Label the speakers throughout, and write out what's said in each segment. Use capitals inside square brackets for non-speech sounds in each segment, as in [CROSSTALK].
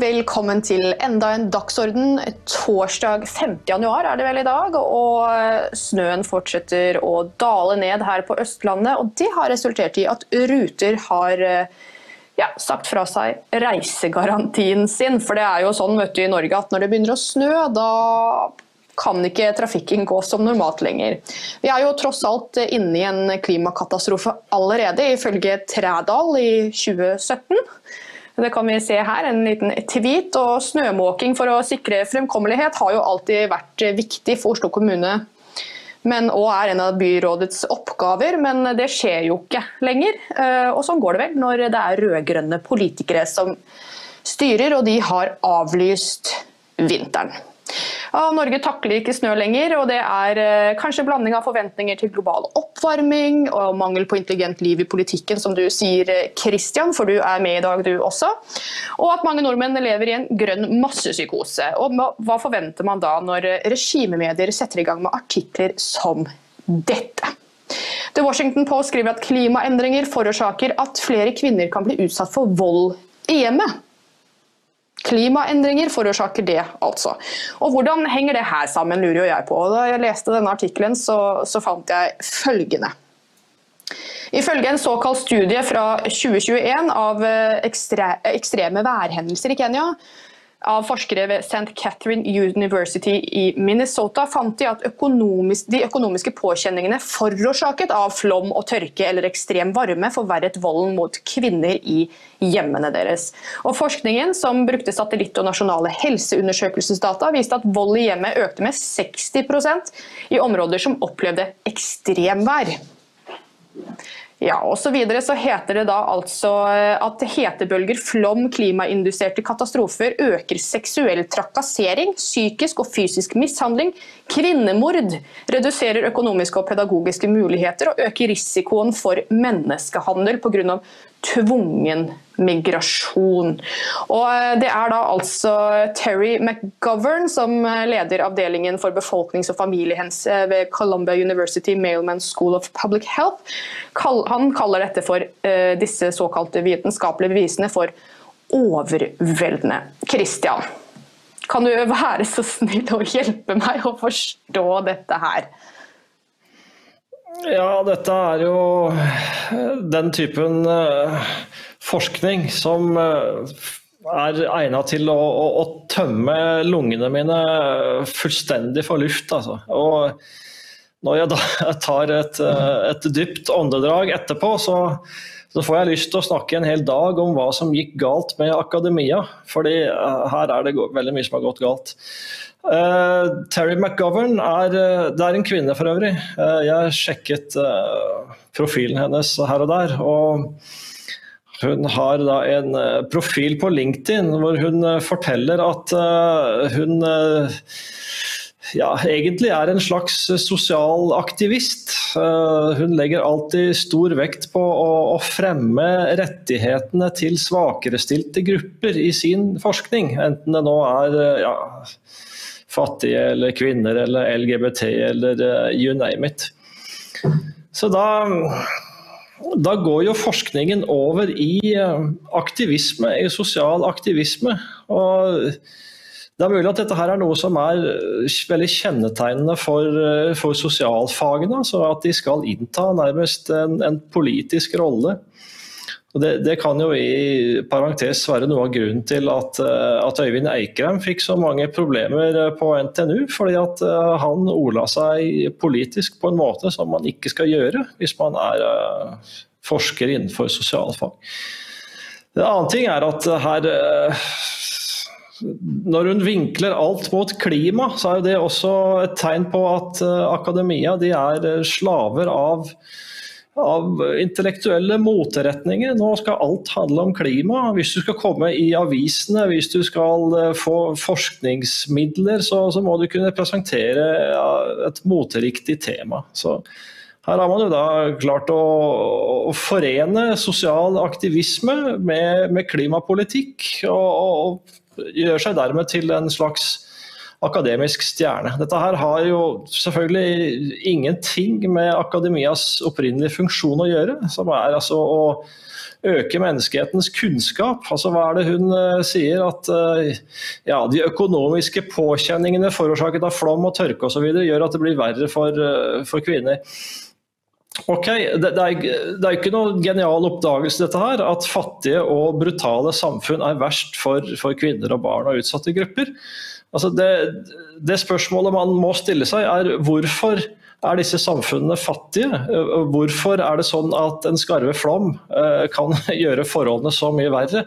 Speaker 1: velkommen til enda en dagsorden. Torsdag 5. januar er det vel i dag, og snøen fortsetter å dale ned her på Østlandet. og Det har resultert i at Ruter har ja, sagt fra seg reisegarantien sin. For det er jo sånn vet du, i Norge at når det begynner å snø, da kan ikke trafikken gå som normalt lenger. Vi er jo tross alt inne i en klimakatastrofe allerede, ifølge Trædal i 2017. Det kan vi se her, en liten tweet. Og snømåking for å sikre fremkommelighet har jo alltid vært viktig for Oslo kommune. Men òg er en av byrådets oppgaver, men det skjer jo ikke lenger. Eh, og sånn går det vel når det er rød-grønne politikere som styrer, og de har avlyst vinteren. Norge takler ikke snø lenger, og det er eh, kanskje blanding av forventninger til global oppvarming og mangel på intelligent liv i politikken, som du sier, Christian, for du er med i dag du også. Og at mange nordmenn lever i en grønn massepsykose. Og hva forventer man da når regimemedier setter i gang med artikler som dette? The Washington Post skriver at klimaendringer forårsaker at flere kvinner kan bli utsatt for vold i hjemmet. Klimaendringer forårsaker det, altså. Og Hvordan henger det her sammen, lurer jeg på. Da jeg leste denne artikkelen, så, så fant jeg følgende. Ifølge en såkalt studie fra 2021 av eh, ekstre, ekstreme værhendelser i Kenya, av forskere ved St. Catherine University i Minnesota fant de at økonomisk, de økonomiske påkjenningene forårsaket av flom og tørke eller ekstrem varme forverret volden mot kvinner i hjemmene deres. Og forskningen, som brukte satellitt og nasjonale helseundersøkelsesdata, viste at vold i hjemmet økte med 60% i områder som opplevde ekstremvær. Ja, og så, videre, så heter det da altså eh, at hetebølger, flom, klimainduserte katastrofer øker seksuell trakassering, psykisk og fysisk mishandling, kvinnemord, reduserer økonomiske og pedagogiske muligheter og øker risikoen for menneskehandel pga tvungen migrasjon. Og eh, det er da altså Terry McGovern, som eh, leder avdelingen for befolknings- og familiehelse ved Columbia University Mailman School of Public Health. Han kaller dette for eh, disse såkalte vitenskapelige bevisene for overveldende. Christian, kan du være så snill å hjelpe meg å forstå dette her?
Speaker 2: Ja, dette er jo den typen forskning som uh, er egnet til å, å, å, tømme lungene mine fullstendig for luft. Altså. Og når jeg da [LAUGHS] tar et, uh, et dypt åndedrag etterpå, så, så, får jeg lyst til å snakke en hel dag om hva som gikk galt med akademia. fordi her er det veldig mye som har gått galt. Uh, Terry McGovern er, uh, det er en kvinne for øvrig. Uh, jeg sjekket profilen hennes her og der. og Hun har da en profil på LinkedIn hvor hun forteller at hun ja, egentlig er en slags sosial aktivist. Hun legger alltid stor vekt på å, fremme rettighetene til svakerestilte grupper i sin forskning. Enten det nå er ja, fattige eller kvinner eller LGBT eller you name it. Så da, da går jo forskningen over i uh, aktivisme, i sosial aktivisme. Og det er mulig at dette her er noe som er eh, veldig kjennetegnende for, for sosialfagene. Så at de skal innta nærmest en, en politisk rolle. Det, det, kan jo i parentes være noe av grunnen til at, eh, at, Øyvind Eikrem fikk så mange problemer eh, på NTNU. Fordi at eh, han ordla seg politisk på en måte som man ikke skal gjøre hvis man er forsker innenfor sosialfag. En annen ting er at her når hun vinkler alt mot klima, så er det også et tegn på at akademia er slaver av av intellektuelle moteretninger. Nå skal alt handle om klima. Hvis du skal komme i avisene, hvis du skal eh, få forskningsmidler, så, så må du kunne presentere et moteriktig tema. Så her har man jo da klart å, å forene sosial aktivisme med, med klimapolitikk, og, og, gjør seg dermed til en slags akademisk stjerne. Dette her har jo selvfølgelig ingenting med akademias opprinnelige funksjon å gjøre, som er altså å øke menneskehetens kunnskap. Altså, hva er det hun uh, sier? At uh, ja, de økonomiske påkjenningene forårsaket av flom og tørke osv. gjør at det blir verre for, uh, for kvinner. Ok, det, det, er, det er ikke noe genial oppdagelse dette her, at fattige og brutale samfunn er verst for, for kvinner og barn og utsatte grupper. Altså det, det spørsmålet man må stille seg er hvorfor er disse samfunnene fattige? Hvorfor er det sånn at en skarve flom eh, kan [LAUGHS] gjøre forholdene så mye verre?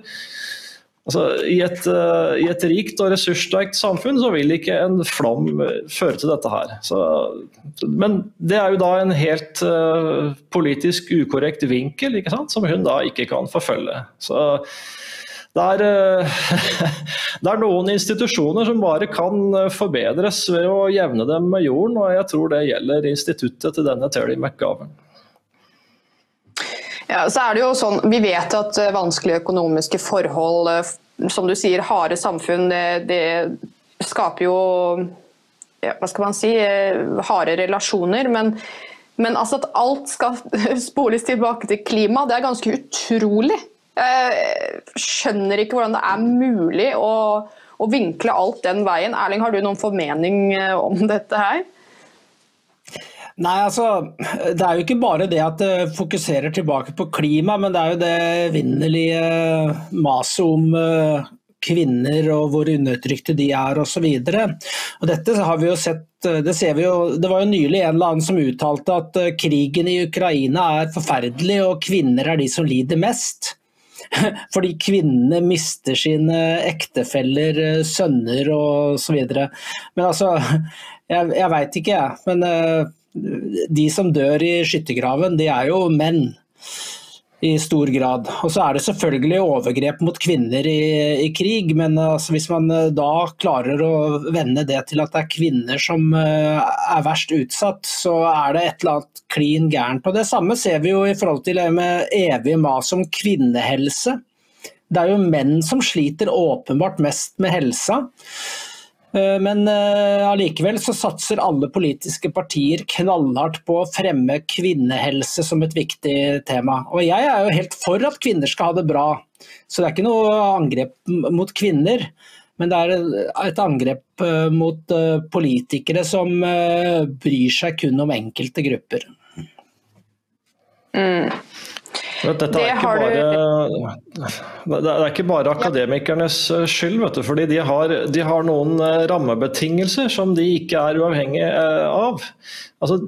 Speaker 2: Altså, i, et, uh, I et rikt og ressurssterkt samfunn så vil ikke en flom føre til dette her. Så, men det er jo da en helt uh, politisk ukorrekt vinkel som hun da ikke kan forfølge. Så det er, uh, [LAUGHS] det er, noen institusjoner som bare kan forbedres ved å jevne dem med jorden, og jeg tror det gjelder instituttet til denne Terry McGovern.
Speaker 1: Ja, så er det jo sånn, Vi vet at eh, vanskelige økonomiske forhold, eh, som du sier, harde samfunn, det, det skaper jo ja, hva skal man si, eh, harde relasjoner. Men, men altså at alt skal [LAUGHS] spoles tilbake til klima, det er ganske utrolig. Jeg skjønner ikke hvordan det er mulig å, å vinkle alt den veien. Erling, har du noen formening om [LAUGHS] dette her?
Speaker 3: Nei, altså, Det er jo ikke bare det at det fokuserer tilbake på klima, men det er jo det vinnerlige maset om eh, kvinner og hvor undertrykte de er osv. Dette har vi jo sett eh, det, jo, det var jo nylig en eller annen som uttalte at eh, krigen i Ukraina er forferdelig og kvinner er de som lider mest. [LAUGHS] Fordi kvinnene mister sine ektefeller, sønner osv. Men altså, [LAUGHS] jeg, jeg veit ikke jeg. Men de som dør i skyttergraven, de er jo menn i stor grad. Og så er det selvfølgelig overgrep mot kvinner i, i krig, men altså, hvis man eh, da klarer å vende det til at det er kvinner som uh, er verst utsatt, så er det et eller annet klin gærent. Og Det samme ser vi jo i forhold til det med evig mas om kvinnehelse. Det er jo menn som sliter åpenbart mest med helsa. Eh, men eh, allikevel så satser alle politiske partier knallhardt på å fremme kvinnehelse som et viktig tema. Og jeg er jo helt for at kvinner skal ha det bra, så det er ikke noe angrep mot kvinner. Men det er et angrep eh, mot politikere som bryr seg kun om enkelte grupper.
Speaker 2: Mm. Dette er ikke, bare, det er ikke bare akademikernes eh, skyld, vet du, fordi de har, de har noen eh, rammebetingelser som de ikke er uavhengig eh, av. Altså,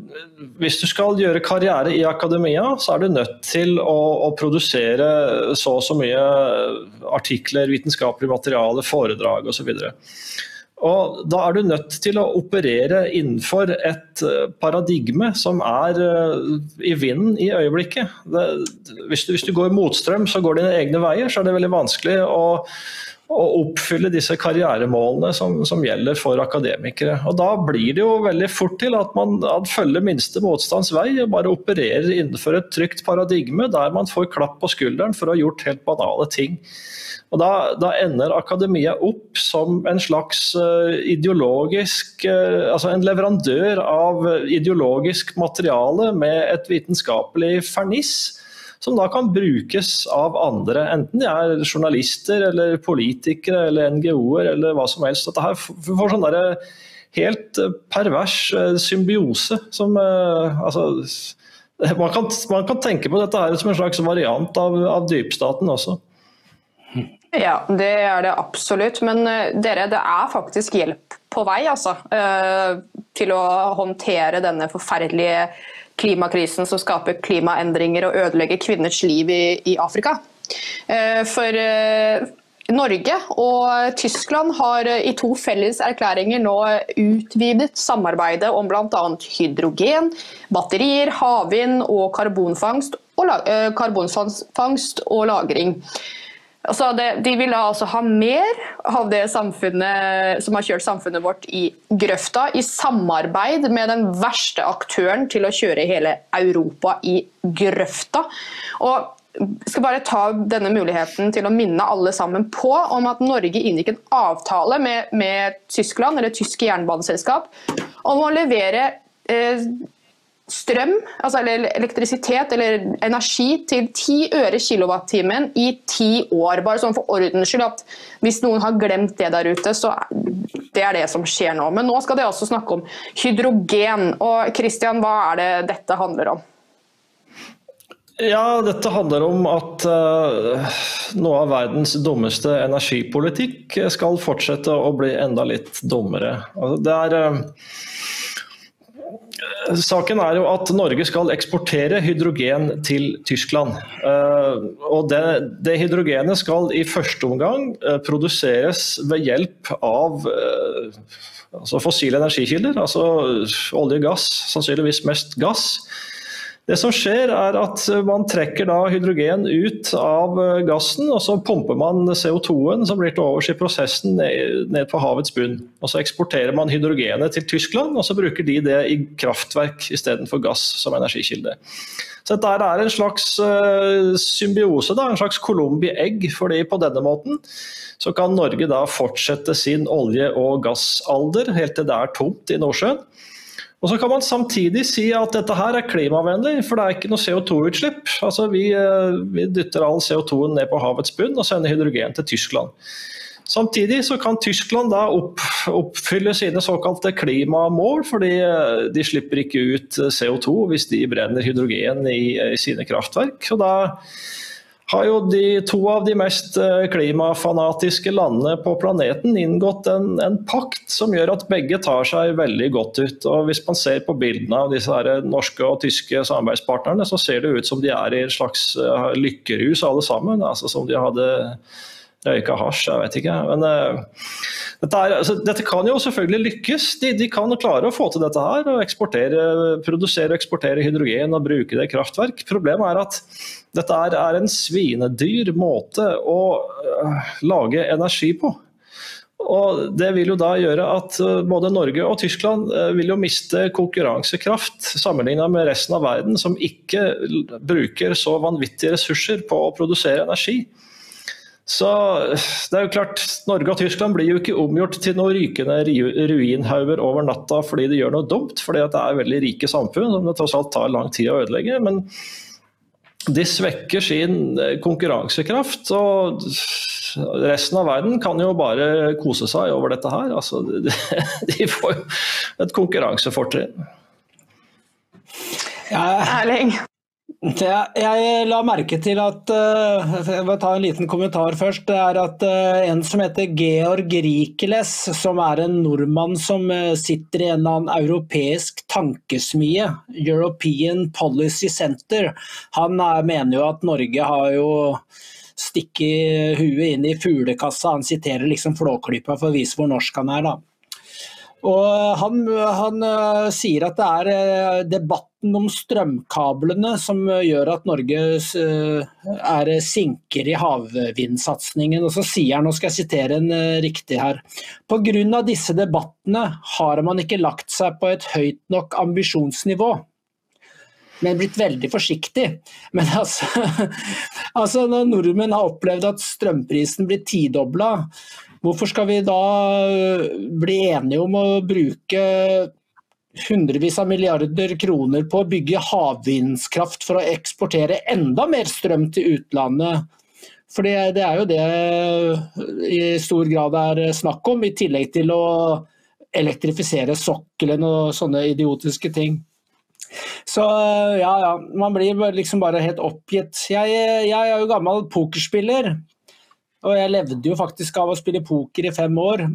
Speaker 2: hvis du skal gjøre karriere i akademia, så er du nødt til å, å produsere så og så mye artikler, vitenskapelig materiale, foredrag osv. Og Da er du nødt til å operere innenfor et eh, paradigme som er eh, i vinden i øyeblikket. Det, hvis, du, hvis, du, går motstrøm, så går dine egne veier, så er det veldig vanskelig å, å oppfylle disse karrieremålene som, som, gjelder for akademikere. Og Da blir det jo veldig fort til at man følger minste motstands vei og bare opererer innenfor et trygt paradigme der man får klapp på skulderen for å ha gjort helt banale ting. Og da, da, ender akademia opp som en slags uh, ideologisk uh, Altså en leverandør av ideologisk materiale med et vitenskapelig ferniss. Som da kan brukes av andre, enten de er journalister eller politikere eller NGO-er eller hva som helst. Dette her får sånn derre helt pervers uh, symbiose som altså, man kan, man kan, tenke på dette her som en slags variant av, av dypstaten også.
Speaker 1: Ja, det er det absolutt. Men uh, dere, det er faktisk hjelp på vei altså, uh, til å håndtere denne forferdelige klimakrisen som skaper klimaendringer og ødelegger kvinners liv i, i Afrika. Uh, for Norge og Tyskland har i to felles erklæringer nå utvidet samarbeidet om bl.a. hydrogen, batterier, havvind og karbonfangst og, karbonfangst og lagring. Altså det, de ville altså ha mer av det samfunnet som har kjørt samfunnet vårt i grøfta, i samarbeid med den verste aktøren til å kjøre hele Europa i grøfta. Og skal bare ta denne muligheten til å minne alle sammen på om at Norge inngikk en avtale med, med Tyskland, eller tyske jernbaneselskap, om å levere eh, strøm, altså eller elektrisitet eller energi til 10 øre kilowattimen i ti år. Bare sånn for ordens skyld at hvis noen har glemt det der ute, så det er det som skjer nå. Men nå skal de også snakke om hydrogen. Og Christian, hva er det dette handler om?
Speaker 2: Ja, dette handler om at uh, noe av verdens dummeste energipolitikk skal fortsette å bli enda litt dummere. Altså, det er uh, Saken er jo at Norge skal eksportere hydrogen til Tyskland. Eh, og det, det hydrogenet skal i første omgang eh, produseres ved hjelp av eh, altså fossile energikilder, altså olje og gass, sannsynligvis mest gass. Det som skjer er at Man trekker hydrogen ut av eh, gassen, og så pumper man CO2-en som blir til overs i prosessen ned, på havets bunn. Og Så eksporterer man hydrogenet til Tyskland, og så bruker de det i kraftverk istedenfor gass som energikilde. Så Dette er en slags uh, symbiose, da, en slags Colombi egg. fordi på denne måten så kan Norge da fortsette sin olje- og gassalder helt til det er tomt i Nordsjøen. Og så kan man samtidig si at dette her er klimavennlig, for det er ikke noe CO2-utslipp. Altså vi, eh, vi, dytter all CO2-en ned på havets bunn og sender hydrogen til Tyskland. Samtidig så kan Tyskland da opp, oppfylle sine såkalte klimamål, fordi eh, de slipper ikke ut CO2 hvis de brenner hydrogen i, i sine kraftverk. Så da har jo de to av de mest eh, klimafanatiske landene på planeten inngått en, en, pakt som gjør at begge tar seg veldig godt ut. Og Hvis man ser på bildene av disse norske og tyske samarbeidspartnerne, så ser det ut som de er i en slags eh, lykkerus alle sammen. altså Som de hadde røyka hasj, jeg vet ikke. Men uh, dette, er, altså, dette, kan jo selvfølgelig lykkes. De, de, kan klare å få til dette her. og eksportere, Produsere og eksportere hydrogen og bruke det i kraftverk. Problemet er at dette er, er en svinedyr måte å uh, lage energi på. Og Det vil jo da gjøre at uh, både Norge og Tyskland vil jo miste konkurransekraft sammenlignet med resten av verden, som ikke bruker så vanvittige ressurser på å produsere energi. Så det er jo klart, Norge og Tyskland blir jo ikke omgjort til noen rykende ruinhauger over natta fordi de gjør noe dumt, fordi det er veldig rike samfunn som det tross alt tar lang tid å ødelegge. Men de svekker sin eh, konkurransekraft. og Resten av verden kan jo bare kose seg over dette her. Altså, [LAUGHS] de får jo et konkurransefortrinn.
Speaker 1: Ja, Erling,
Speaker 3: jeg la merke til at eh, Jeg vil ta en liten kommentar først. Det er at eh, en som heter Georg Rikeles, som er en nordmann som eh, sitter i en eller annen europeisk tankesmie, European Policy Center, han mener jo at Norge har jo stikket huet inn i fuglekassa. Han siterer liksom Flåklypa for å vise hvor norsk han er. da. Og han, han sier at det er uh, debatten om strømkablene som uh, gjør at Norge er sinker i havvindsatsingen. Og så sier han, nå skal jeg sitere en riktig her, pga. disse debattene har man ikke lagt seg på et høyt nok ambisjonsnivå men blitt veldig forsiktig. Men altså, [LAUGHS] altså når nordmenn har opplevd at strømprisen blir tidobla, Hvorfor skal vi da bli enige om å bruke hundrevis av milliarder kroner på å bygge havvindskraft for å eksportere enda mer strøm til utlandet? For det er jo det i stor grad er snakk om, i tillegg til å elektrifisere sokkelen og sånne idiotiske ting. Så ja, ja. Man blir liksom bare helt oppgitt. Jeg, jeg er jo gammel pokerspiller. Og jeg levde jo faktisk av å spille poker i fem år.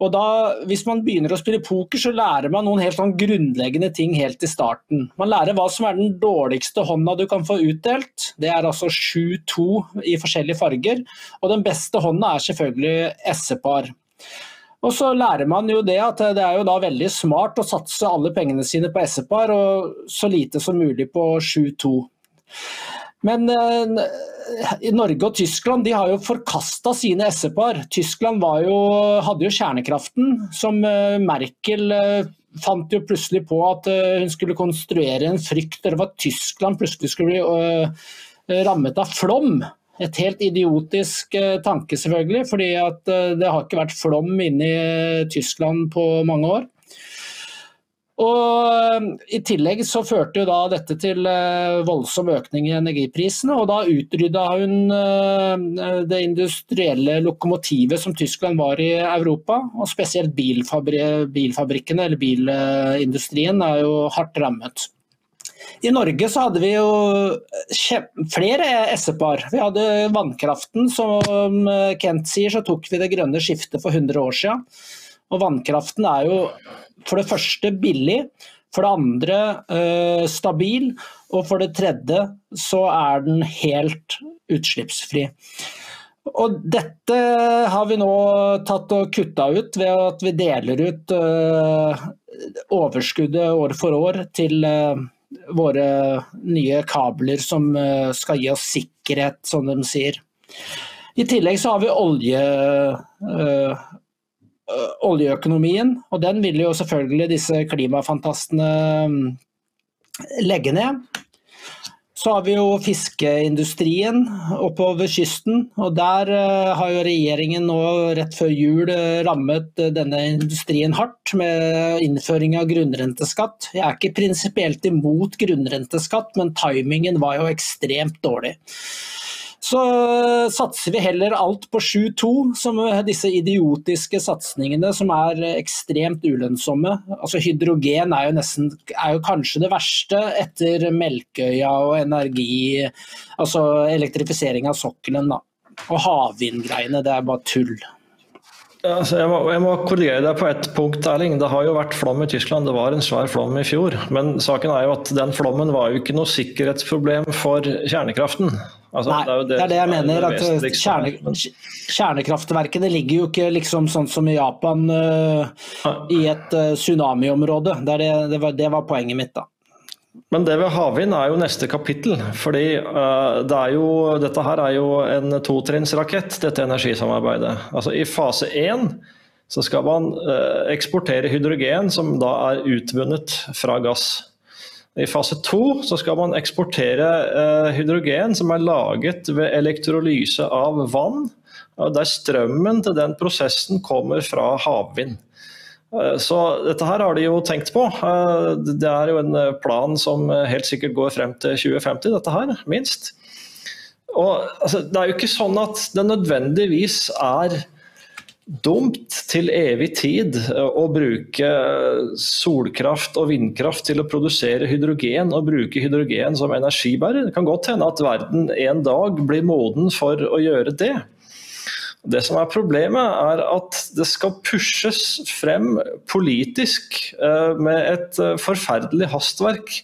Speaker 3: Og da, Hvis man begynner å spille poker, så lærer man noen helt sånn grunnleggende ting helt i starten. Man lærer hva som er den dårligste hånda du kan få utdelt. Det er altså 7-2 i forskjellige farger. Og den beste hånda er selvfølgelig S-par. Og så lærer man jo det at det er jo da veldig smart å satse alle pengene sine på S-par, og så lite som mulig på 7-2. Men eh, Norge og Tyskland de har jo forkasta sine S-par. Tyskland jo, hadde jo kjernekraften, som eh, Merkel eh, fant jo plutselig på at hun skulle konstruere en frykt, eller at Tyskland plutselig skulle bli rammet av flom. Et helt idiotisk tanke, selvfølgelig, fordi det har ikke vært flom inne i Tyskland på mange år. Og I tillegg så førte jo da dette til voldsom økning i energiprisene, og da utrydda hun det industrielle lokomotivet som Tyskland var i Europa. Og spesielt bilfabri bilfabrikkene, eller bilindustrien, er jo hardt rammet. I Norge så hadde vi jo flere SE-par. Vi hadde vannkraften, som Kent sier, så tok vi det grønne skiftet for 100 år siden. Og vannkraften er jo for det første billig, for det andre eh, stabil, og for det tredje så er den helt utslippsfri. Og dette har vi nå tatt og kutta ut ved at vi deler ut eh, overskuddet år for år til eh, våre nye kabler som skal gi oss sikkerhet, som de sier. I tillegg så har vi olje, Eh, oljeøkonomien, og den vil jo selvfølgelig disse klimafantastene mm, legge ned. Så har vi jo fiskeindustrien oppover kysten. og Der eh, har jo regjeringen nå rett før jul eh, rammet denne industrien hardt med innføring av grunnrenteskatt. Jeg er ikke prinsipielt imot grunnrenteskatt, men timingen var jo ekstremt dårlig. Så satser vi heller alt på 7-2, som disse idiotiske satsingene som er ekstremt ulønnsomme. Altså Hydrogen er jo, nesten, er jo kanskje det verste etter Melkøya og energi, altså elektrifisering av sokkelen. Da. Og havvindgreiene, det er bare tull.
Speaker 2: Ja, altså jeg, må, jeg, må, korrigere deg på ett punkt, Erling. Det har jo vært flom i Tyskland. Det var en svær flom i fjor. Men saken er jo at den flommen var jo ikke noe sikkerhetsproblem for kjernekraften.
Speaker 3: Altså, Nei, det er, det, det er, det jeg mener. at kjerne, Kjernekraftverkene ligger jo ikke liksom sånn som i Japan uh, i et uh, tsunamiområde. Det, det, var, det var poenget mitt. da.
Speaker 2: Men det ved havvind er jo neste kapittel. fordi uh, det jo, Dette her er jo en totrinnsrakett, dette energisamarbeidet. Altså I fase én så skal man eksportere hydrogen som da er utvunnet fra gass. I fase to skal man eksportere eh, hydrogen som er laget ved elektrolyse av vann, der strømmen til den prosessen kommer fra havvind. Eh, så dette her har de jo tenkt på. Eh, det er jo en plan som helt sikkert går frem til 2050, dette her, minst. Og, altså, det er jo ikke sånn at det nødvendigvis er dumt til evig tid eh, å bruke solkraft og vindkraft til å produsere hydrogen og bruke hydrogen som energibærer. Det kan godt hende at verden en dag blir moden for å gjøre det. Det som er Problemet er at det skal pushes frem politisk eh, med et eh, forferdelig hastverk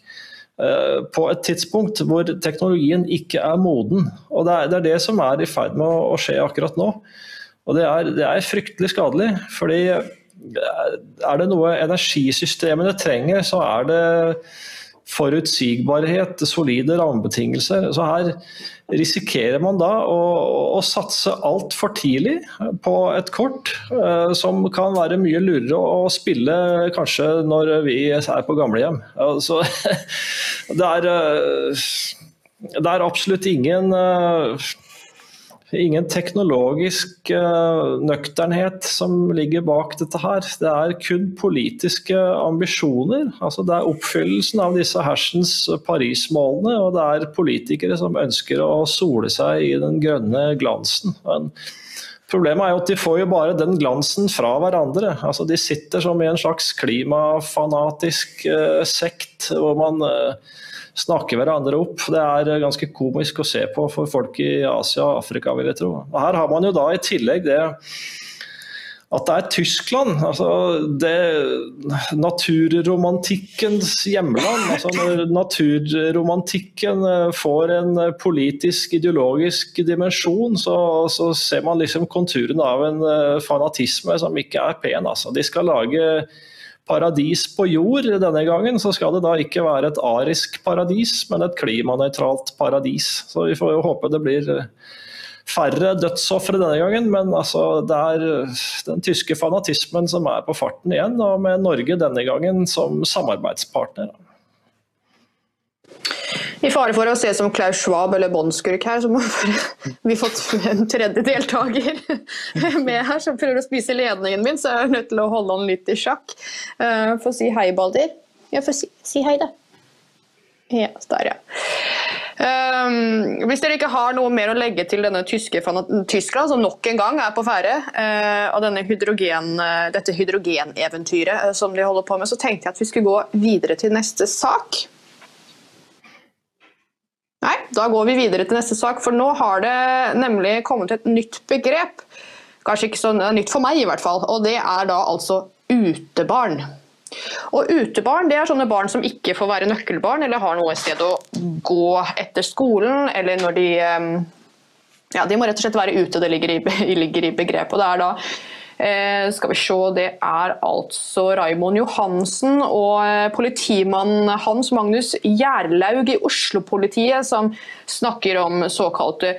Speaker 2: på et tidspunkt hvor teknologien ikke er moden. Og det, er det som er i ferd med å skje akkurat nå. Og det er, det er fryktelig skadelig. fordi er det noe energisystemene trenger, så er det forutsigbarhet, solide rammebetingelser. Så her risikerer man da å, å satse altfor tidlig på et kort eh, som kan være mye lurere å spille kanskje når vi er på gamlehjem. Altså, [LAUGHS] det, er, eh, det er absolutt ingen eh, ingen teknologisk uh, nøkternhet som ligger bak dette her. Det er kun politiske ambisjoner. Altså, det er oppfyllelsen av disse hersens Paris-målene, og det er politikere som ønsker å sole seg i den grønne glansen. Men problemet er jo at de får jo bare den glansen fra hverandre. Altså, de sitter som i en slags klimafanatisk uh, sekt hvor man snakke hverandre opp. Det er ganske komisk å se på for folk i Asia og Afrika, vil jeg tro. Og her har man jo da i tillegg det at det er Tyskland, altså det naturromantikkens hjemland. altså Når naturromantikken eh, får en politisk, ideologisk dimensjon, så, så ser man liksom konturene av en eh, fanatisme som ikke er pen. altså. De skal lage paradis på jord. Denne gangen så skal det da ikke være et arisk paradis, men et klimanøytralt paradis. Så vi får jo håpe det blir eh, færre dødsofre denne gangen, men altså, det er den tyske fanatismen som er på farten igjen, og med Norge denne gangen som samarbeidspartner.
Speaker 1: I fare for å se som Klaus Schwab eller Båndskurk her, så må vi fått en tredje deltaker med her som prøver å spise ledningen min, så jeg er nødt til å holde han litt i sjakk. Uh, Få si hei, Balder. Ja, få si, si hei, da. Ja, der, ja. Um, hvis dere ikke har noe mer å legge til denne tyske Tyskland, som nok en gang er på ferde, uh, og denne hydrogen, uh, dette hydrogeneventyret uh, som de holder på med, så tenkte jeg at vi skulle gå videre til neste sak. Nei, da går vi videre til neste sak, for nå har det nemlig kommet et nytt begrep. Kanskje ikke så nytt for meg, i hvert fall. Og det er da altså utebarn. Og utebarn det er sånne barn som ikke får være nøkkelbarn eller har noe sted å gå etter skolen, eller når de ehm, Ja, de må rett og slett være ute, det ligger i, [LAUGHS] ligger i begrepet. Og det er da eh, skal vi se, Det er altså Raimond Johansen og politimannen Hans Magnus Gjerlaug i Oslo-politiet som snakker om såkalte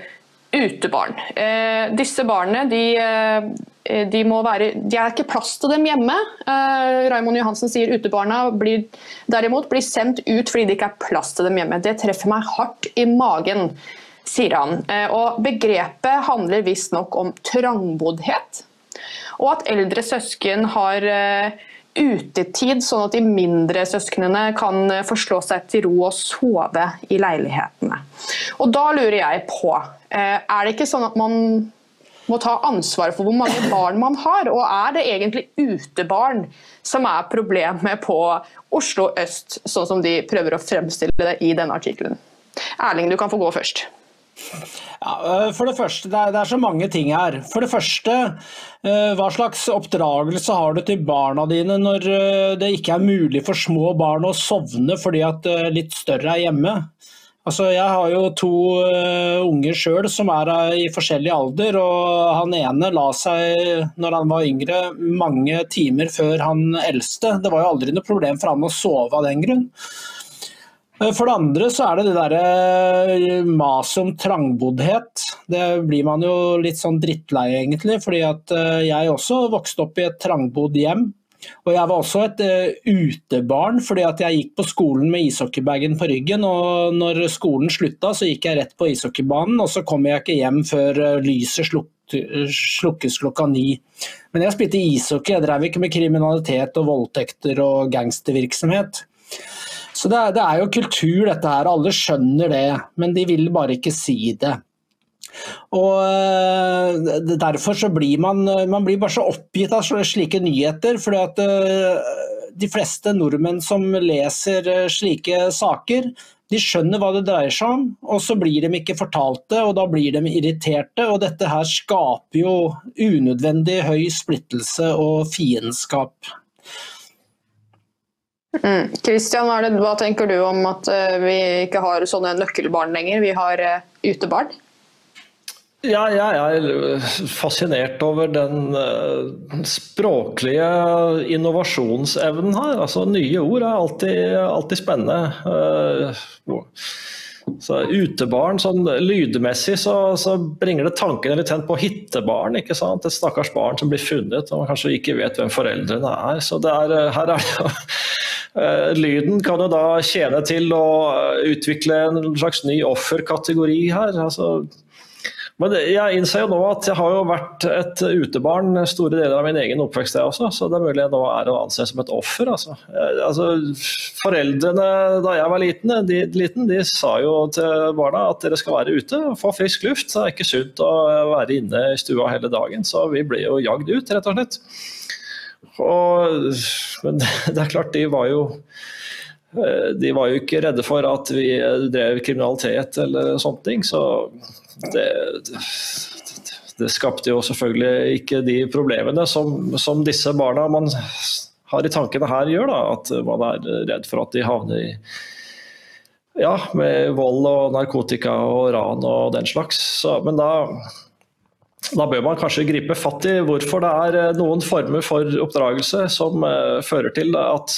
Speaker 1: utebarn. Eh, disse barna de, eh, de, må være, de er ikke plass til dem hjemme. Eh, Raimond Johansen sier utebarna blir, derimot blir sendt ut fordi det ikke er plass til dem hjemme. Det treffer meg hardt i magen, sier han. Eh, og begrepet handler visstnok om trangboddhet, og at eldre søsken har eh, utetid, sånn at de mindre søsknene kan forslå seg til ro og sove i leilighetene. Og Da lurer jeg på, eh, er det ikke sånn at man må ta ansvar for hvor mange barn man har, og er det egentlig utebarn som er problemet på Oslo øst, sånn som de prøver å fremstille det i denne artikkelen? Erling, du kan få gå først.
Speaker 3: Ja, øh, for det første, det er, det er, så mange ting her. For det første, øh, hva slags oppdragelse har du til barna dine når øh, det ikke er mulig for små barn å sovne fordi at litt større er hjemme? Altså, jeg har jo to unger sjøl som er i forskjellig alder, og han ene la seg når han var yngre mange timer før han eldste. Det var jo aldri noe problem for han å sove av den grunn. Eh, for det andre så er det det derre eh, maset om trangboddhet. Det blir man jo litt sånn drittlei egentlig, fordi at eh, jeg også vokste opp i et trangbodd hjem. Og jeg var også et uh, utebarn, fordi at jeg gikk på skolen med ishockeybagen på ryggen. Og når skolen slutta, så gikk jeg rett på ishockeybanen, og så kom jeg ikke hjem før uh, lyset sluk slukkes klokka ni. Men jeg spilte ishockey, jeg drev ikke med kriminalitet og voldtekter og gangstervirksomhet. Så det er, det er jo kultur dette her, alle skjønner det, men de vil bare ikke si det. Og eh, Derfor så blir man, man blir bare så oppgitt av slike nyheter. fordi at eh, de fleste nordmenn som leser eh, slike saker, de skjønner hva det dreier seg om, og så blir de ikke fortalt det, og da blir de irriterte. Og dette her skaper jo unødvendig høy splittelse og fiendskap.
Speaker 1: Mm. Christian, hva, det, tenker du om at uh, vi ikke har sånne nøkkelbarn lenger, vi har uh, utebarn?
Speaker 2: Ja, jeg er fascinert over den uh, språklige innovasjonsevnen her. Altså, nye ord er alltid, alltid spennende. Så Utebarn, sånn lydmessig, så, så, bringer det tankene litt på hittebarn. ikke sant? Et stakkars barn som blir funnet og man kanskje ikke vet hvem foreldrene er. Så er, her er det jo Eh, lyden kan jo da tjene til å utvikle en slags ny offerkategori her. Altså, men jeg innser jo nå at jeg har jo vært et utebarn store deler av min egen oppvekst, jeg også, så det er mulig jeg nå er å anse som et offer. Altså. Eh, altså, foreldrene da jeg var liten de, liten, de sa jo til barna at dere skal være ute og få frisk luft. Så Det er ikke sunt å være inne i stua hele dagen, så vi ble jo jagd ut, rett og slett. Og, men det er klart, de var jo eh, de var jo ikke redde for at vi drev kriminalitet eller sånne ting. Så det, det skapte jo selvfølgelig ikke de problemene som, som, disse barna man har i tankene her gjør. Da. At man er redd for at de havner i ja, med vold og narkotika og ran og den slags. Så, men da da bør man kanskje gripe fatt i hvorfor det er eh, noen former for oppdragelse som uh, fører til at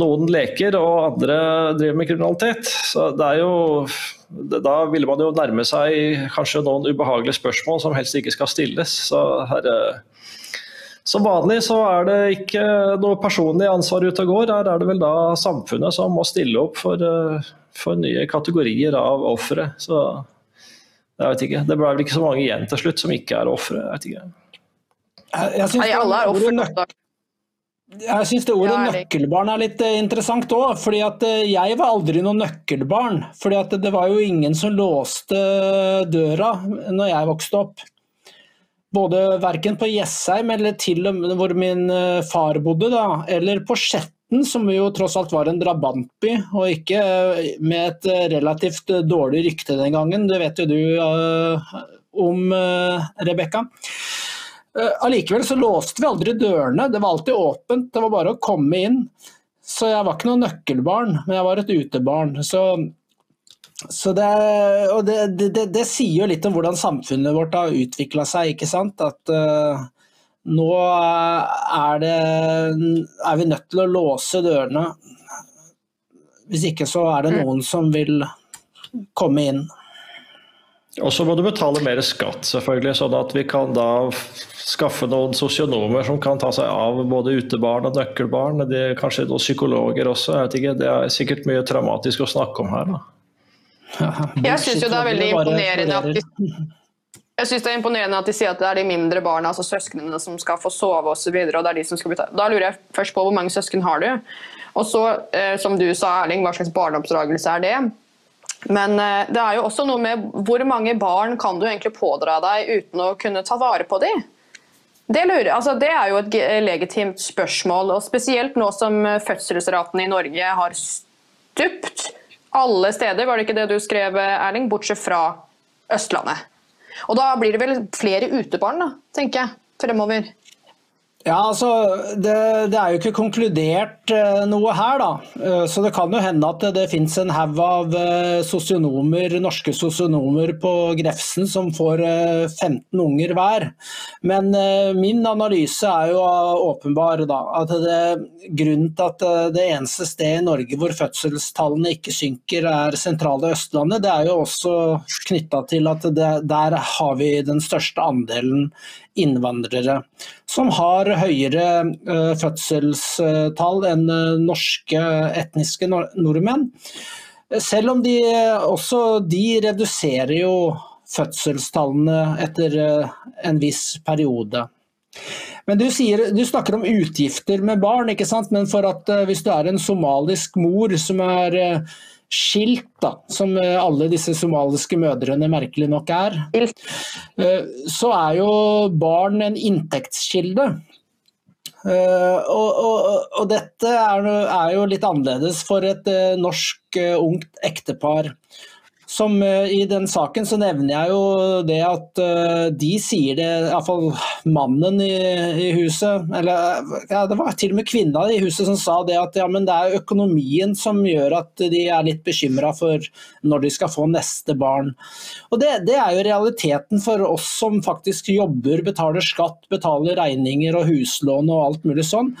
Speaker 2: noen leker og andre driver med kriminalitet. Så det er jo, da ville man jo nærme seg kanskje noen ubehagelige spørsmål som helst ikke skal stilles. Så her, uh, som vanlig så er det ikke noe personlig ansvar ute og går. Her er det vel da samfunnet som må stille opp for, eh, for nye kategorier av ofre. Jeg vet ikke. Det ble vel ikke så mange igjen til slutt som ikke er ofre. Jeg vet ikke.
Speaker 3: Jeg, jeg
Speaker 1: Nei, alle er
Speaker 3: Jeg syns det ordet
Speaker 1: Ja, det...
Speaker 3: nøkkelbarn er litt eh, interessant òg. fordi at eh, jeg var aldri noe nøkkelbarn. fordi at det var jo ingen som låste døra når jeg vokste opp. Både verken på Jessheim eller til og med hvor min eh, far bodde, da, eller på Skjetten, som jo tross alt var en drabantby, og ikke eh, med et eh, relativt eh, dårlig rykte den gangen. Det vet jo du uh, om, uh, Rebekka. Allikevel uh, så låste vi aldri dørene, det var alltid åpent. Det var bare å komme inn. Så jeg var ikke noe nøkkelbarn, men jeg var et utebarn. Så, så det, det, det, det, sier jo litt om hvordan samfunnet vårt har utvikla seg, ikke sant. At eh, nå er, det, er vi nødt til å låse dørene. Hvis ikke så er det noen som vil komme inn.
Speaker 2: Og så må du betale mer skatt, selvfølgelig, sånn at vi kan da skaffe noen sosionomer som kan ta seg av både utebarn og nøkkelbarn. Det er kanskje noen psykologer også. Jeg vet ikke, Det er sikkert mye traumatisk å snakke om her. da. [LAUGHS]
Speaker 1: Jeg syns jo det er veldig imponerende at de. Jeg synes det er imponerende at de sier at det er de mindre barna, altså søsknene, som skal få sove osv. Da lurer jeg først på hvor mange søsken har du? Og så, eh, som du sa, Erling, hva slags barneoppdragelse er det? Men eh, det er jo også noe med hvor mange barn kan du egentlig pådra deg uten å kunne ta vare på dem? Det, lurer, altså det er jo et legitimt spørsmål, og spesielt nå som eh, fødselsraten i Norge har stupt alle steder, var det ikke det du skrev, Erling? Bortsett fra Østlandet. Og da blir det vel flere utebarn, da, tenker jeg, fremover.
Speaker 3: Ja, altså, det, det er jo ikke konkludert eh, noe her, da. Eh, så det kan jo hende at det, det fins en haug av eh, sosionomer, norske sosionomer på Grefsen som får eh, 15 unger hver. Men min analyse er jo åpenbar, da. At det, grunnen til at det eneste stedet i Norge hvor fødselstallene ikke synker, er sentrale Østlandet, det er jo også knytta til at der har vi den største andelen innvandrere som har høyere eh, fødselstall enn eh, norske etniske nordmenn. Selv om de eh, også de reduserer jo fødselstallene etter en viss periode. Men du, sier, du snakker om utgifter med barn, ikke sant? men for at hvis du er en somalisk mor som er skilt, da, som eh, alle disse somaliske mødrene merkelig nok er, Eh, så er jo barn en inntektskilde. Eh, og, og, og dette er, er jo litt annerledes for et norsk ungt ektepar. Som eh, I den saken så nevner jeg jo det at eh, de sier det, iallfall mannen i, i huset, eller ja, det var til og med kvinna i huset som sa det at ja, men det er økonomien som gjør at de er litt bekymra for når de skal få neste barn. Og det, det er jo realiteten for oss som faktisk jobber, betaler skatt, betaler regninger og huslån og alt mulig sånn.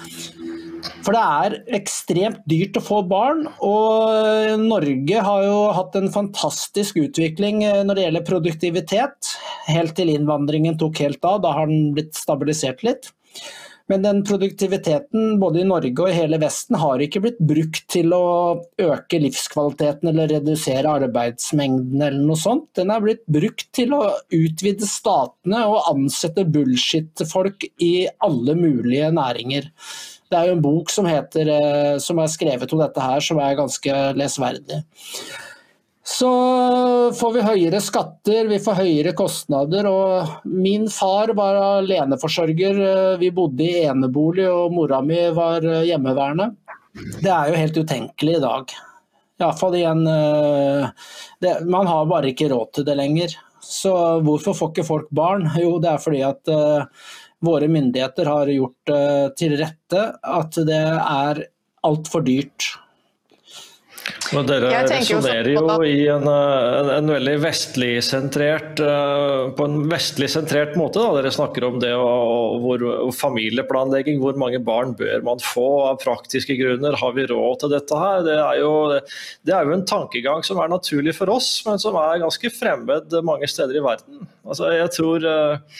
Speaker 3: For det er ekstremt dyrt å få barn, og Norge har jo hatt en fantastisk utvikling eh, når det gjelder produktivitet, helt til innvandringen tok helt av. Da har den blitt stabilisert litt. Men den produktiviteten både i Norge og i hele Vesten har ikke blitt brukt til å øke livskvaliteten eller redusere arbeidsmengden eller noe sånt. Den er blitt brukt til å utvide statene og ansette bullshit-folk i alle mulige næringer. Det er jo en bok som, heter, eh, som er skrevet om dette her, som er ganske lesverdig. Så får vi høyere skatter, vi får høyere kostnader. Og min far var aleneforsørger. eh, Vi bodde i enebolig, og mora mi var eh, hjemmeværende. Det er jo helt utenkelig i dag. Iallfall i en det, Man har bare ikke råd til det lenger. Så hvorfor får ikke folk barn? Jo, det er fordi at eh, våre myndigheter har gjort eh, til rette at det er altfor dyrt.
Speaker 2: Men dere resonnerer jo i en, en, en veldig vestlig-sentrert uh, på en vestlig-sentrert måte. Da. Dere snakker om det og, hvor, familieplanlegging. Hvor mange barn bør man få av praktiske grunner? Har vi råd til dette her? Det er, jo, det er jo en tankegang som er naturlig for oss, men som er ganske fremmed mange steder i verden. Altså, jeg tror uh,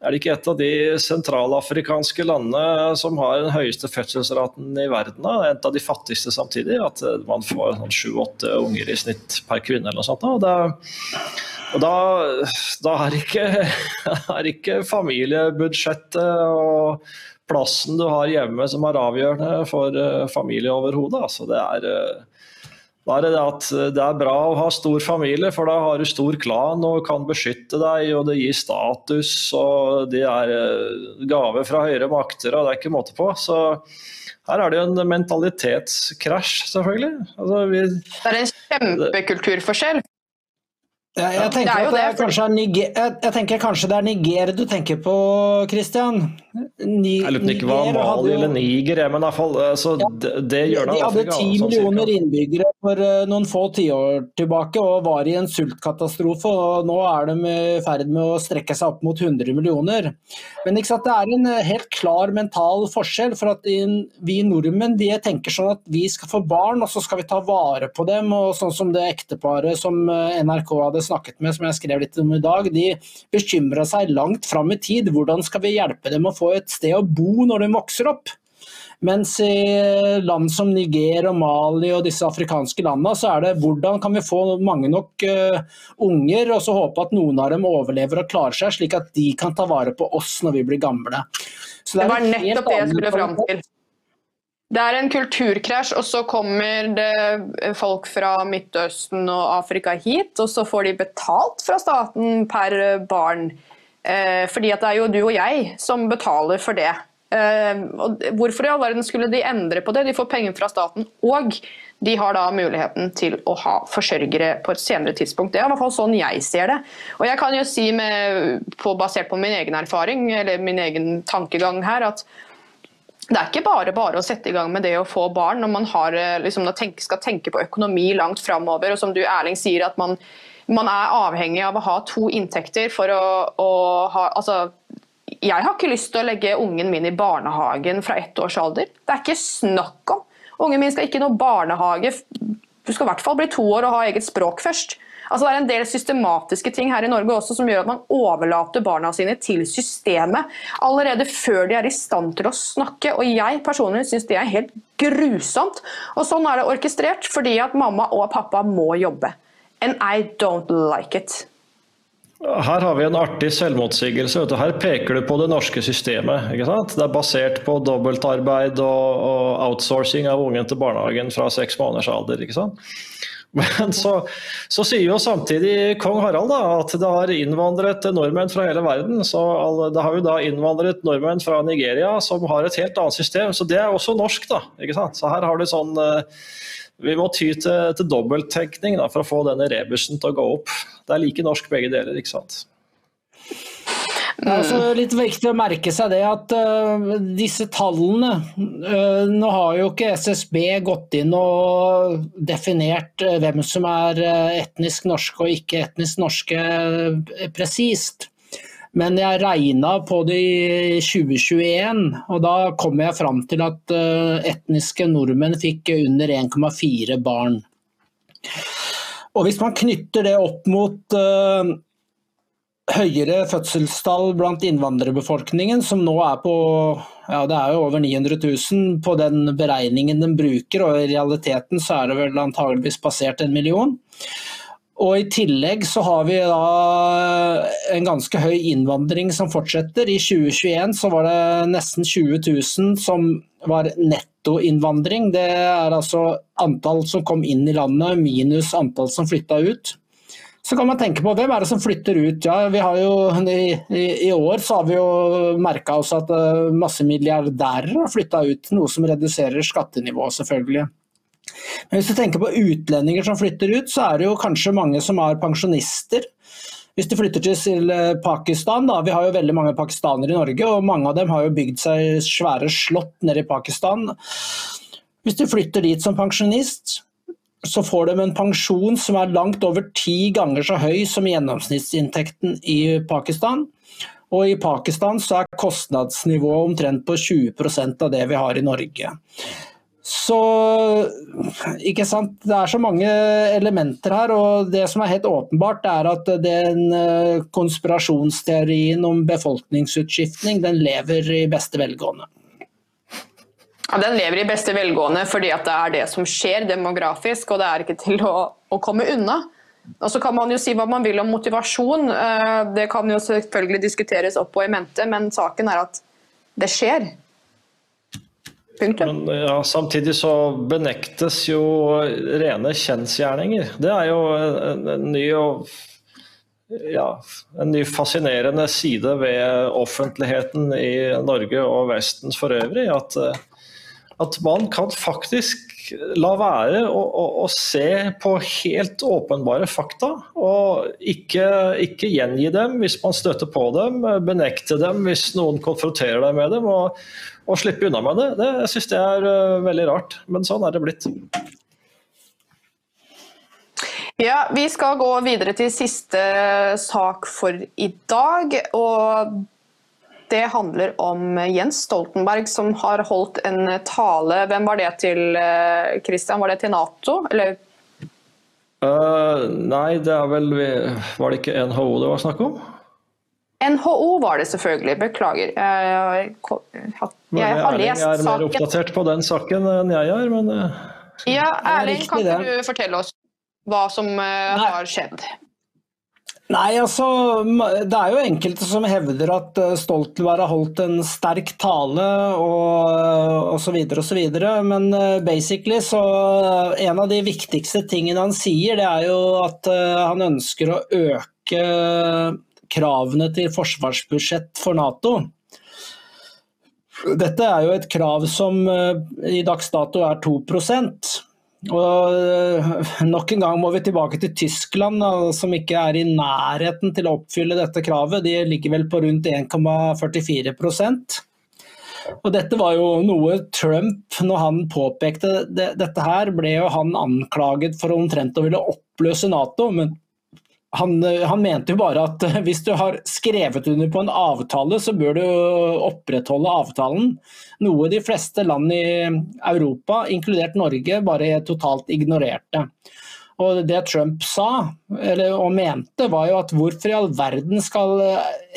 Speaker 2: Er det ikke et av de sentralafrikanske landene som har den høyeste fødselsraten i verden? Da? Et av de fattigste samtidig? At man får sånn sju-åtte unger i snitt per kvinne eller noe sånt. Og, det, og da, da er, ikke, [LAUGHS] er ikke familiebudsjettet og plassen du har hjemme som er avgjørende for eh, familie overhodet. Altså, det er eh, da er det at det er bra å ha stor familie, for da har du stor klan og kan beskytte deg, og det gir status, og det er eh, gave fra høyere makter, og det er ikke måte på. Så her er det jo en mentalitetskrasj, selvfølgelig. Altså, vi,
Speaker 1: det er en kjempekulturforskjell.
Speaker 3: Ja, jeg, tenker det er det, er Niger, jeg, jeg, tenker kanskje det er Niger du tenker på, Christian?
Speaker 2: Ni, jeg lurer på ikke var Mali eller Niger, men i hvert fall altså, ja, det, det gjør
Speaker 3: De hadde ti millioner innbyggere for uh, noen få tiår tilbake og var i en sultkatastrofe. og Nå er de i ferd med å strekke seg opp mot 100 millioner. Men sant, det er en uh, helt klar mental forskjell. for at Vi nordmenn vi tenker sånn at vi skal få barn, og så skal vi ta vare på dem. og Sånn som det ekteparet som NRK hadde snakket med, som jeg skrev litt om i dag, de bekymra seg langt fram i tid. Hvordan skal vi hjelpe dem å få et sted å bo når de vokser opp? Mens i land som Niger og Mali og disse afrikanske landene, så er det hvordan kan vi få mange nok uh, unger, og så håpe at noen av dem overlever og klarer seg, slik at de kan ta vare på oss når vi blir gamle.
Speaker 1: det, det var nettopp det jeg skulle fram til. Det er en kulturkrasj, og så kommer det folk fra Midtøsten og Afrika hit, og så får de betalt fra staten per barn. Eh, fordi det er jo du og jeg som betaler for det. Eh, hvorfor i all verden skulle de endre på det? De får penger fra staten, og de har da muligheten til å ha forsørgere på et senere tidspunkt. Det er i hvert fall sånn jeg ser det. Og jeg kan jo si med, på, basert på min egen erfaring, eller min egen tankegang her, at det er ikke bare bare å sette i gang med det å få barn når man har, eh, liksom, skal tenke på økonomi langt framover. Og som du Erling sier, at man, man, er avhengig av å ha to inntekter for å, å ha altså, Jeg har ikke lyst til å legge ungen min i barnehagen fra ett års alder. Det er ikke snakk om. Ungen min skal ikke i noe barnehage. Du skal i hvert fall bli to år og ha eget språk først. Altså, det er en del systematiske ting her i Norge også som gjør at man overlater barna sine til systemet allerede før de er i stand til å snakke. Og jeg personlig syns det er helt grusomt. Og sånn er det orkestrert fordi at mamma og pappa må jobbe. And I don't like it.
Speaker 2: Her har vi en artig selvmotsigelse. Her peker du på det norske systemet. Det er basert på dobbeltarbeid og, og outsourcing av ungen til barnehagen fra seks måneders alder. Men så, så, sier jo samtidig kong Harald da, at det har innvandret nordmenn fra hele verden. så Det har jo da innvandret nordmenn fra Nigeria som har et helt annet system. Så det er også norsk. da? Så her har du sånn eh, Vi må ty til, til dobbelttenkning for å få denne rebusen til å gå opp. Det er like norsk begge deler. ikke sant?
Speaker 3: Det er altså litt viktig å merke seg det at uh, disse tallene uh, Nå har jo ikke SSB gått inn og definert uh, hvem som er etnisk norske og ikke etnisk norske presist. Men jeg regna på det i 2021, og da kom jeg fram til at etniske nordmenn fikk under 1,4 barn. Og Hvis man knytter det opp mot høyere fødselstall blant innvandrerbefolkningen, som nå er på ja, det er jo over 900 000 på den beregningen den bruker, og i realiteten så er det vel antageligvis passert en million. Og I tillegg så har vi da en ganske høy innvandring som fortsetter. I 2021 så var det nesten 20 000 som var nettoinnvandring. Det er altså antall som kom inn i landet minus antall som flytta ut. Så kan man tenke på hvem er det som flytter ut. Ja, vi har jo, i, i, i år så har vi jo merka oss at uh, masse milliardærer har flytta ut, noe som reduserer skattenivået selvfølgelig. Men hvis du tenker på utlendinger som flytter ut, så er det jo kanskje mange som er pensjonister. Hvis du flytter til eh, Pakistan, da, vi har jo veldig mange pakistanere i Norge, og mange av dem har jo bygd seg svære slott nede i Pakistan. Hvis du flytter dit som pensjonist, så får de en pensjon som er langt over ti ganger så høy som gjennomsnittsinntekten i Pakistan. Og i Pakistan så er kostnadsnivået omtrent på 20% av det vi har i Norge. Så ikke sant? Det er så mange elementer her, og det som er helt åpenbart, er at den eh, konspirasjonsteorien om befolkningsutskiftning, den lever i beste velgående.
Speaker 1: Ja, Den lever i beste velgående fordi at det er det som skjer demografisk, og det er ikke til å, å komme unna. Og så kan man jo si hva man vil om motivasjon, eh, det kan jo selvfølgelig diskuteres opp og i mente, men saken er at det skjer.
Speaker 2: Men ja, samtidig så benektes jo rene kjensgjerninger. Det er jo en, en ny og ja, en ny fascinerende side ved offentligheten i Norge og Vesten for øvrig. At, at man kan faktisk la være å, å, å, se på helt åpenbare fakta, og ikke, ikke, gjengi dem hvis man støter på dem, benekte dem hvis noen konfronterer deg med dem, og, og slippe unna med det. det jeg synes det er uh, veldig rart, men sånn er det blitt.
Speaker 1: Ja, Vi skal gå videre til siste sak for i dag. og det handler om Jens Stoltenberg som har holdt en tale. Hvem var det til, eh, Christian? Var det til Nato, eller?
Speaker 2: Uh, nei, det er vel Var det ikke NHO det var snakk om?
Speaker 1: NHO var det selvfølgelig, beklager. Jeg, jeg, jeg har lest saken.
Speaker 2: Erling er mer oppdatert på den saken enn jeg er, men.
Speaker 1: Ja, Erling, kan ikke du fortelle oss hva som har skjedd?
Speaker 3: Nei, altså, Det er jo enkelte som hevder at eh, Stoltenberg har holdt en sterk tale og osv. osv. Men eh, basically så en av de viktigste tingene han sier, det er jo at eh, han ønsker å øke kravene til forsvarsbudsjett for Nato. Dette er jo et krav som i dags dato er 2 og eh, Nok en gang må vi tilbake til Tyskland, som ikke er i nærheten til å oppfylle dette kravet. De ligger vel på rundt 1,44% og Dette var jo noe Trump, når han påpekte det, dette her, ble jo han anklaget for omtrent å ville oppløse Nato. men han, han, mente jo bare at hvis du har skrevet under på en avtale, så bør du opprettholde avtalen. Noe de fleste land i Europa, inkludert Norge, bare totalt ignorerte. Og Det Trump sa eller, og mente, var jo at hvorfor i all verden skal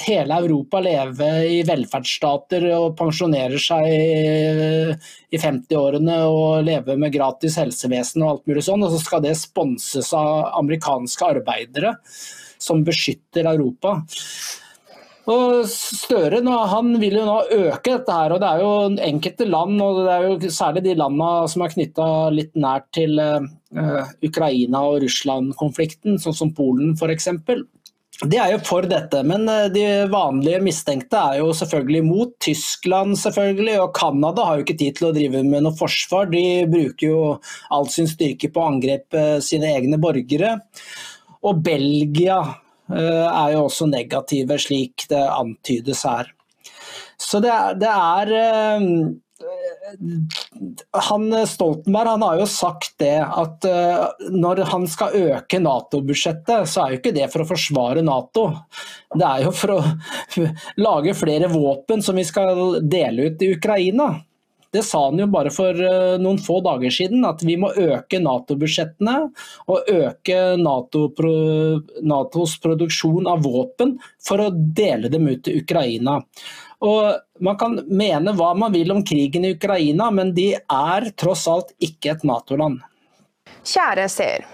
Speaker 3: hele Europa leve i velferdsstater og pensjonere seg i 50-årene og leve med gratis helsevesen og alt mulig sånn, og så skal det sponses av amerikanske arbeidere som beskytter Europa. Og Støre han vil jo nå øke dette, her, og det er jo enkelte land, og det er jo særlig de landene som er knytta litt nært til uh, Ukraina- og Russland-konflikten, sånn som Polen f.eks. De er jo for dette, men eh, de vanlige mistenkte er jo selvfølgelig mot. Tyskland selvfølgelig, og Canada har jo ikke tid til å drive med noe forsvar. De bruker jo all sin styrke på å angripe sine egne borgere. Og Belgia Eh, er jo også negative, slik det antydes her. Så det er, det er eh, han Stoltenberg han har jo sagt det at uh, når han skal øke Nato-budsjettet, så er jo ikke det for å forsvare Nato. Det er jo for å [LAUGHS] lage flere våpen som vi skal dele ut i Ukraina. Det sa han jo bare for eh, noen få dager siden, at vi må øke Nato-budsjettene og øke NATO Natos produksjon av våpen for å dele dem ut til Ukraina. Og Man kan mene hva man vil om krigen i Ukraina, men de er tross alt ikke et Nato-land.
Speaker 1: Kjære seer.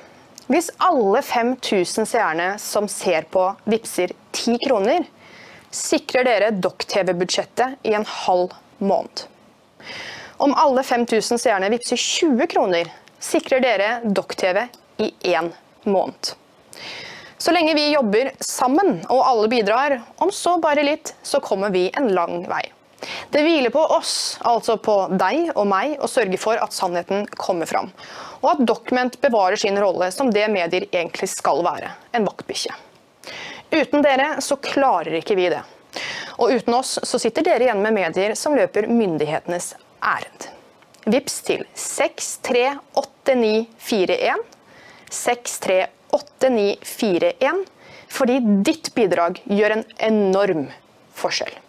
Speaker 1: Hvis alle 5000 seerne som ser på, vippser 10 kroner, sikrer dere Dokk-TV-budsjettet i en halv måned. Om alle 5000 seerne vippser 20 kroner, sikrer dere Dokk-TV i én måned. Så lenge vi jobber sammen og alle bidrar, om så bare litt, så kommer vi en lang vei. Det hviler på oss, altså på deg og meg, å sørge for at sannheten kommer fram. Og at Document bevarer sin rolle som det medier egentlig skal være, en vaktbikkje. Uten dere så klarer ikke vi det. Og uten oss så sitter dere igjen med medier som løper myndighetenes ærend. Vips til 6380 6388941. 6388941. Fordi ditt bidrag gjør en enorm forskjell.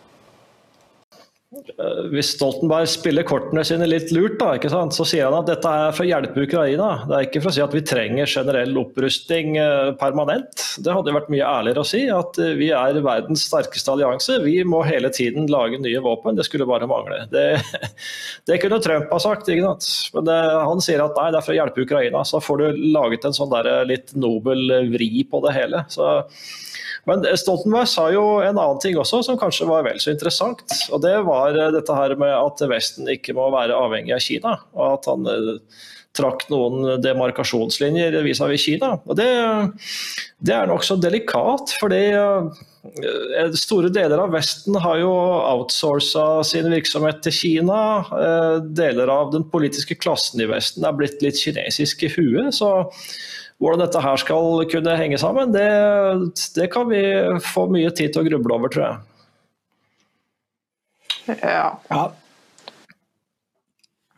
Speaker 2: Eh, hvis Stoltenberg spiller kortene sine litt lurt, da, så sier han at dette er for å hjelpe Ukraina. Det er ikke for å si at vi trenger generell opprustning eh, permanent. Det hadde vært mye ærligere å si at eh, vi er verdens sterkeste allianse. Vi må hele tiden lage nye våpen. Det skulle bare mangle. Det, [LAUGHS] det kunne Trump ha sagt, men det, han sier at nei, det er for å hjelpe Ukraina. Så får du laget en sånn der litt nobel vri på det hele. Så men Stoltenberg sa jo en annen ting også som kanskje var vel så interessant. og Det var eh, dette her med at Vesten ikke må være avhengig av Kina. og at han eh, trakk noen demarkasjonslinjer vis-à-vis Kina. Og Det, det er nokså delikat, fordi eh, store deler av Vesten har jo outsourca sin virksomhet til Kina. Deler av den politiske klassen i Vesten er blitt litt kinesisk i huet. så hvordan dette her skal kunne henge sammen, det, det kan vi få mye tid til å gruble over, tror jeg.
Speaker 1: Ja.
Speaker 3: ja.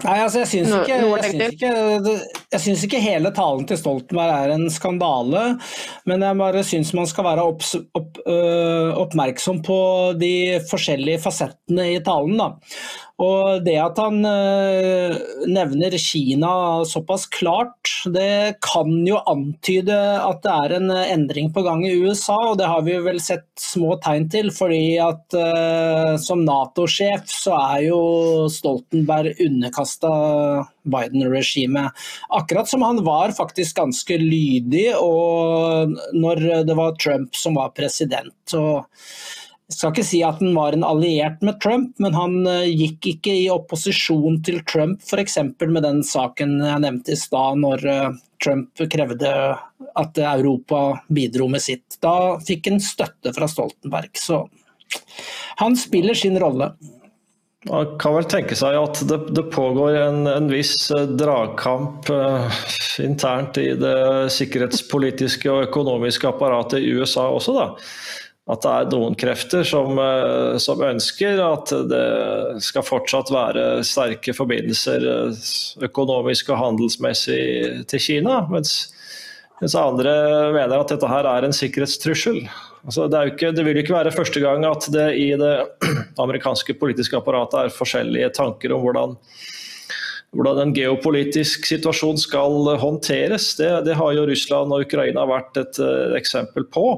Speaker 3: Nei, altså jeg syns ikke, ikke, ikke, hele talen til Stoltenberg er en skandale. Men jeg bare syns man skal være opp, opp, øh, oppmerksom på de forskjellige fasettene i talen. Da. Og Det at han uh, nevner Kina såpass klart, det kan jo antyde at det er en endring på gang i USA. og Det har vi vel sett små tegn til. fordi at uh, Som Nato-sjef så er jo Stoltenberg underkasta Biden-regimet. Akkurat som han var faktisk ganske lydig når det var Trump som var president. og jeg skal ikke si at han var en alliert med Trump, men han eh, gikk ikke i opposisjon til Trump f.eks. med den saken jeg nevnte i stad, når eh, Trump krevde at Europa bidro med sitt. Da fikk han støtte fra Stoltenberg. Så han spiller sin rolle.
Speaker 2: Man kan vel tenke seg at det, det pågår en, en, viss eh, dragkamp eh, internt i det sikkerhetspolitiske og økonomiske apparatet i USA også, da at det er noen krefter som, eh, som, ønsker at det skal fortsatt være sterke forbindelser eh, økonomisk og handelsmessig til Kina. Mens, mens andre mener at dette her er en sikkerhetstrussel. Altså, det, ikke, det, vil jo ikke være første gang at det i det [CLEARS THROAT] amerikanske politiske apparatet er forskjellige tanker om hvordan, hvordan en geopolitisk situasjon skal håndteres. Det, det har jo Russland og Ukraina vært et, eh, eksempel på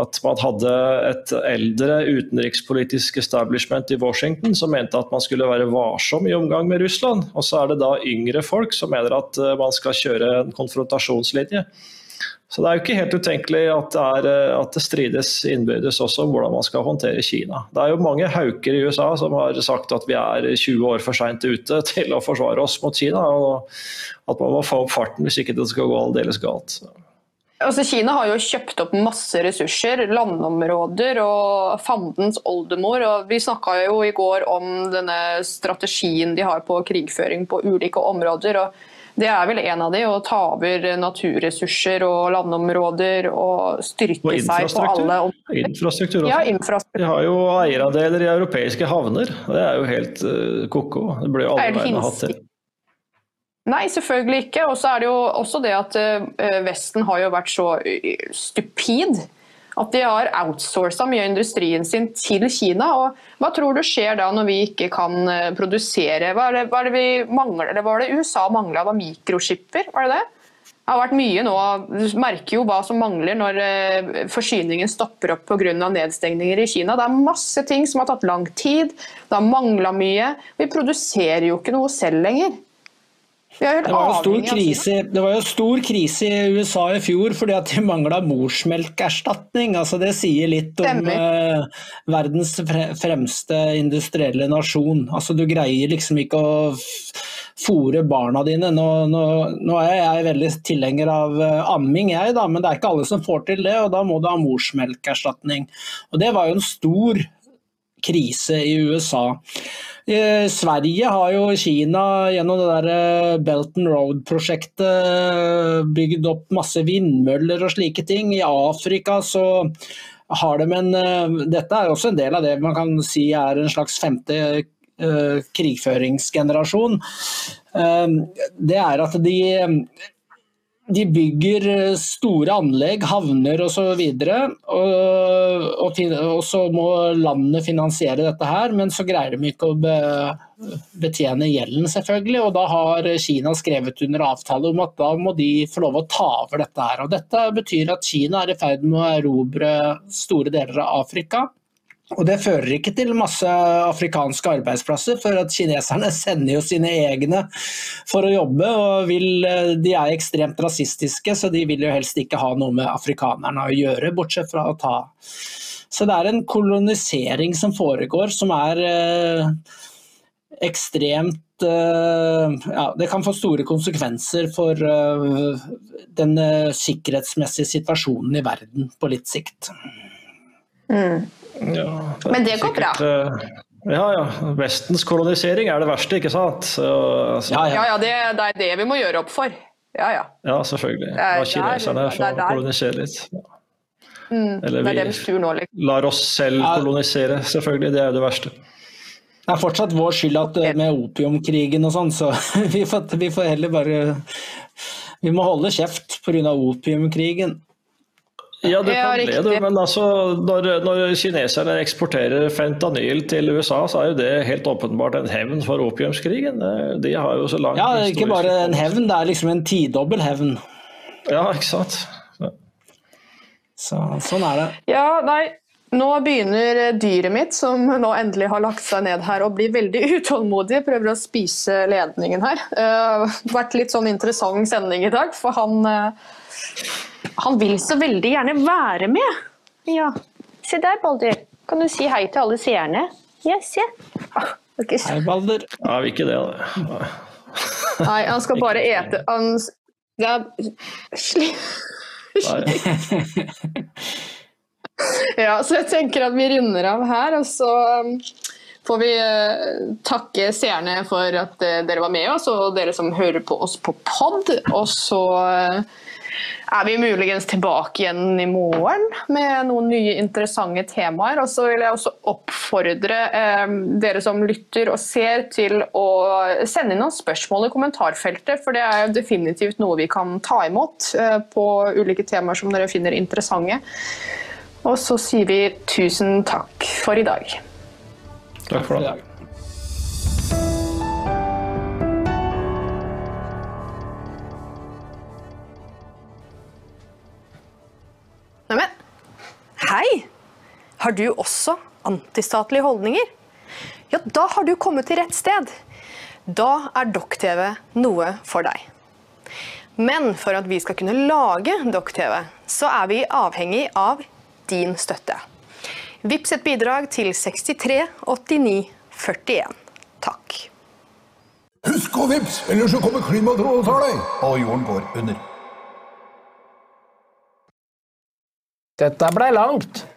Speaker 2: at man hadde et eldre utenrikspolitisk establishment i Washington som mente at man skulle være varsom i omgang med Russland. Og så er det da yngre folk som mener at eh, man skal kjøre en konfrontasjonslinje. Så det er jo ikke helt utenkelig at det, er, eh, at det strides innbyrdes også om hvordan man skal håndtere Kina. Det er jo mange hauker i USA som har sagt at vi er 20 år for seint ute [LAUGHS] til å forsvare oss mot Kina, og at man må få opp farten hvis ikke det skal gå aldeles galt.
Speaker 1: Altså, Kina har jo kjøpt opp masse ressurser, landområder og fandens oldemor. og Vi snakka jo i går om denne strategien de har på krigføring på ulike områder. og Det er vel en av de, å ta over naturressurser og landområder og styrke og seg på alle
Speaker 2: områder. Infrastruktur også.
Speaker 1: Ja, infrastruktur.
Speaker 2: De har jo eierandeler i europeiske havner. Det er jo helt uh, ko-ko. Det blir jo alle veiene hatt til.
Speaker 1: Nei, selvfølgelig ikke. Og så er det jo også det at uh, Vesten har jo vært så uh, stupid at de har outsourca mye av industrien sin til Kina. og Hva tror du skjer da når vi ikke kan uh, produsere Hva er det, hva er det vi mangler, eller var det USA mangla av mikroskipper? Var det det? Det har vært mye nå, Du merker jo hva som mangler når forsyningen stopper opp pga. nedstengninger i Kina. Det er masse ting som har tatt lang tid. Det har mangla mye. Vi produserer jo ikke noe selv lenger.
Speaker 3: Det var, krise, det var, jo stor krise i USA i fjor fordi at de mangla morsmelkerstatning. Altså det sier litt om uh, verdens fremste industrielle nasjon. Altså du greier liksom ikke å fòre barna dine. Nå, nå, nå, er jeg veldig tilhenger av uh, amming, jeg, da, men det er ikke alle som får til det. og Da må du ha morsmelkerstatning. Og Det var jo en stor krise i USA. Sverige har jo Kina gjennom det der eh, Belt and Road-prosjektet eh, bygd opp masse vindmøller og slike ting. I Afrika så har de en eh, Dette er også en del av det man kan si er en slags femte krigføringsgenerasjon. det er at de de bygger eh, store anlegg, havner osv. Og, og, og, og så må landet finansiere dette her, men så greier de ikke å be, betjene gjelden, selvfølgelig. Og da har Kina skrevet under avtale om at da må de få lov å ta over dette her. Og dette betyr at Kina er i ferd med å erobre store deler av Afrika. Og Det fører ikke til masse afrikanske arbeidsplasser, for at kineserne [LAUGHS] sender jo sine egne for å jobbe. og vil, De er ekstremt rasistiske, så de vil jo helst ikke ha noe med afrikanerne å gjøre, bortsett fra å ta Så det er en kolonisering som foregår, som er eh, ekstremt eh, ja, Det kan få store konsekvenser for eh, den eh, sikkerhetsmessige situasjonen i verden på litt sikt.
Speaker 1: Mm. Ja, det Men det går sikkert, bra?
Speaker 2: Eh, ja, ja. Vestens kolonisering er det verste, ikke sant? Så,
Speaker 1: altså. Ja, ja, ja det, det, er det vi må gjøre opp for. Ja, ja.
Speaker 2: Ja, selvfølgelig. La kineserne få kolonisere litt.
Speaker 1: Mm, Eller vi liksom.
Speaker 2: lar oss selv kolonisere, selvfølgelig. Det er jo det verste.
Speaker 3: Det er fortsatt vår skyld at eh, med opiumkrigen og sånn, så [LAUGHS] vi får, vi får heller bare Vi må holde kjeft pga. opiumkrigen.
Speaker 2: Ja, det kan bli det, men altså, når, når, kineserne eksporterer fentanyl til USA, så er jo det helt åpenbart en hevn for opiumskrigen. De har jo så lang
Speaker 3: Ja, det er ikke bare en hevn, det er liksom en tidobbel hevn.
Speaker 2: Ja, ikke sant. Ja.
Speaker 3: Så, sånn er det.
Speaker 1: Ja, nei, nå begynner dyret mitt, som nå endelig har lagt seg ned her, å bli veldig [LAUGHS] utålmodig. Prøver å spise ledningen her. Uh, vært litt sånn interessant sending i dag, for han uh, han vil så veldig gjerne være med. Ja. Se der, Balder. Kan du si hei til alle seerne? Ja, se.
Speaker 3: Ah, okay. Hei, Balder.
Speaker 2: Ja, vil ikke det, da.
Speaker 1: Nei, han skal bare ete Han ja, slik. Ja, så jeg tenker at vi runder av her, og så um, får vi uh, takke seerne for at uh, dere var med oss, og dere som hører på oss på pod. Og så uh, er vi muligens tilbake igjen i morgen med noen nye interessante temaer. Og så vil jeg også oppfordre eh, dere som lytter og ser til å sende inn noen spørsmål i kommentarfeltet, for det er jo definitivt noe vi kan ta imot eh, på ulike temaer som dere finner interessante. Og så sier vi tusen takk for i dag.
Speaker 2: Takk for i dag.
Speaker 1: Hei! Har du også antistatlige holdninger? Ja, da har du kommet til rett sted. Da er Dokk-TV noe for deg. Men for at vi skal kunne lage Dokk-TV, så er vi avhengig av din støtte. Vips et bidrag til 63 89 41. Takk.
Speaker 4: Husk å vips, ellers så kommer klimatrådet og tar deg, og jorden går under.
Speaker 3: Dette blei langt.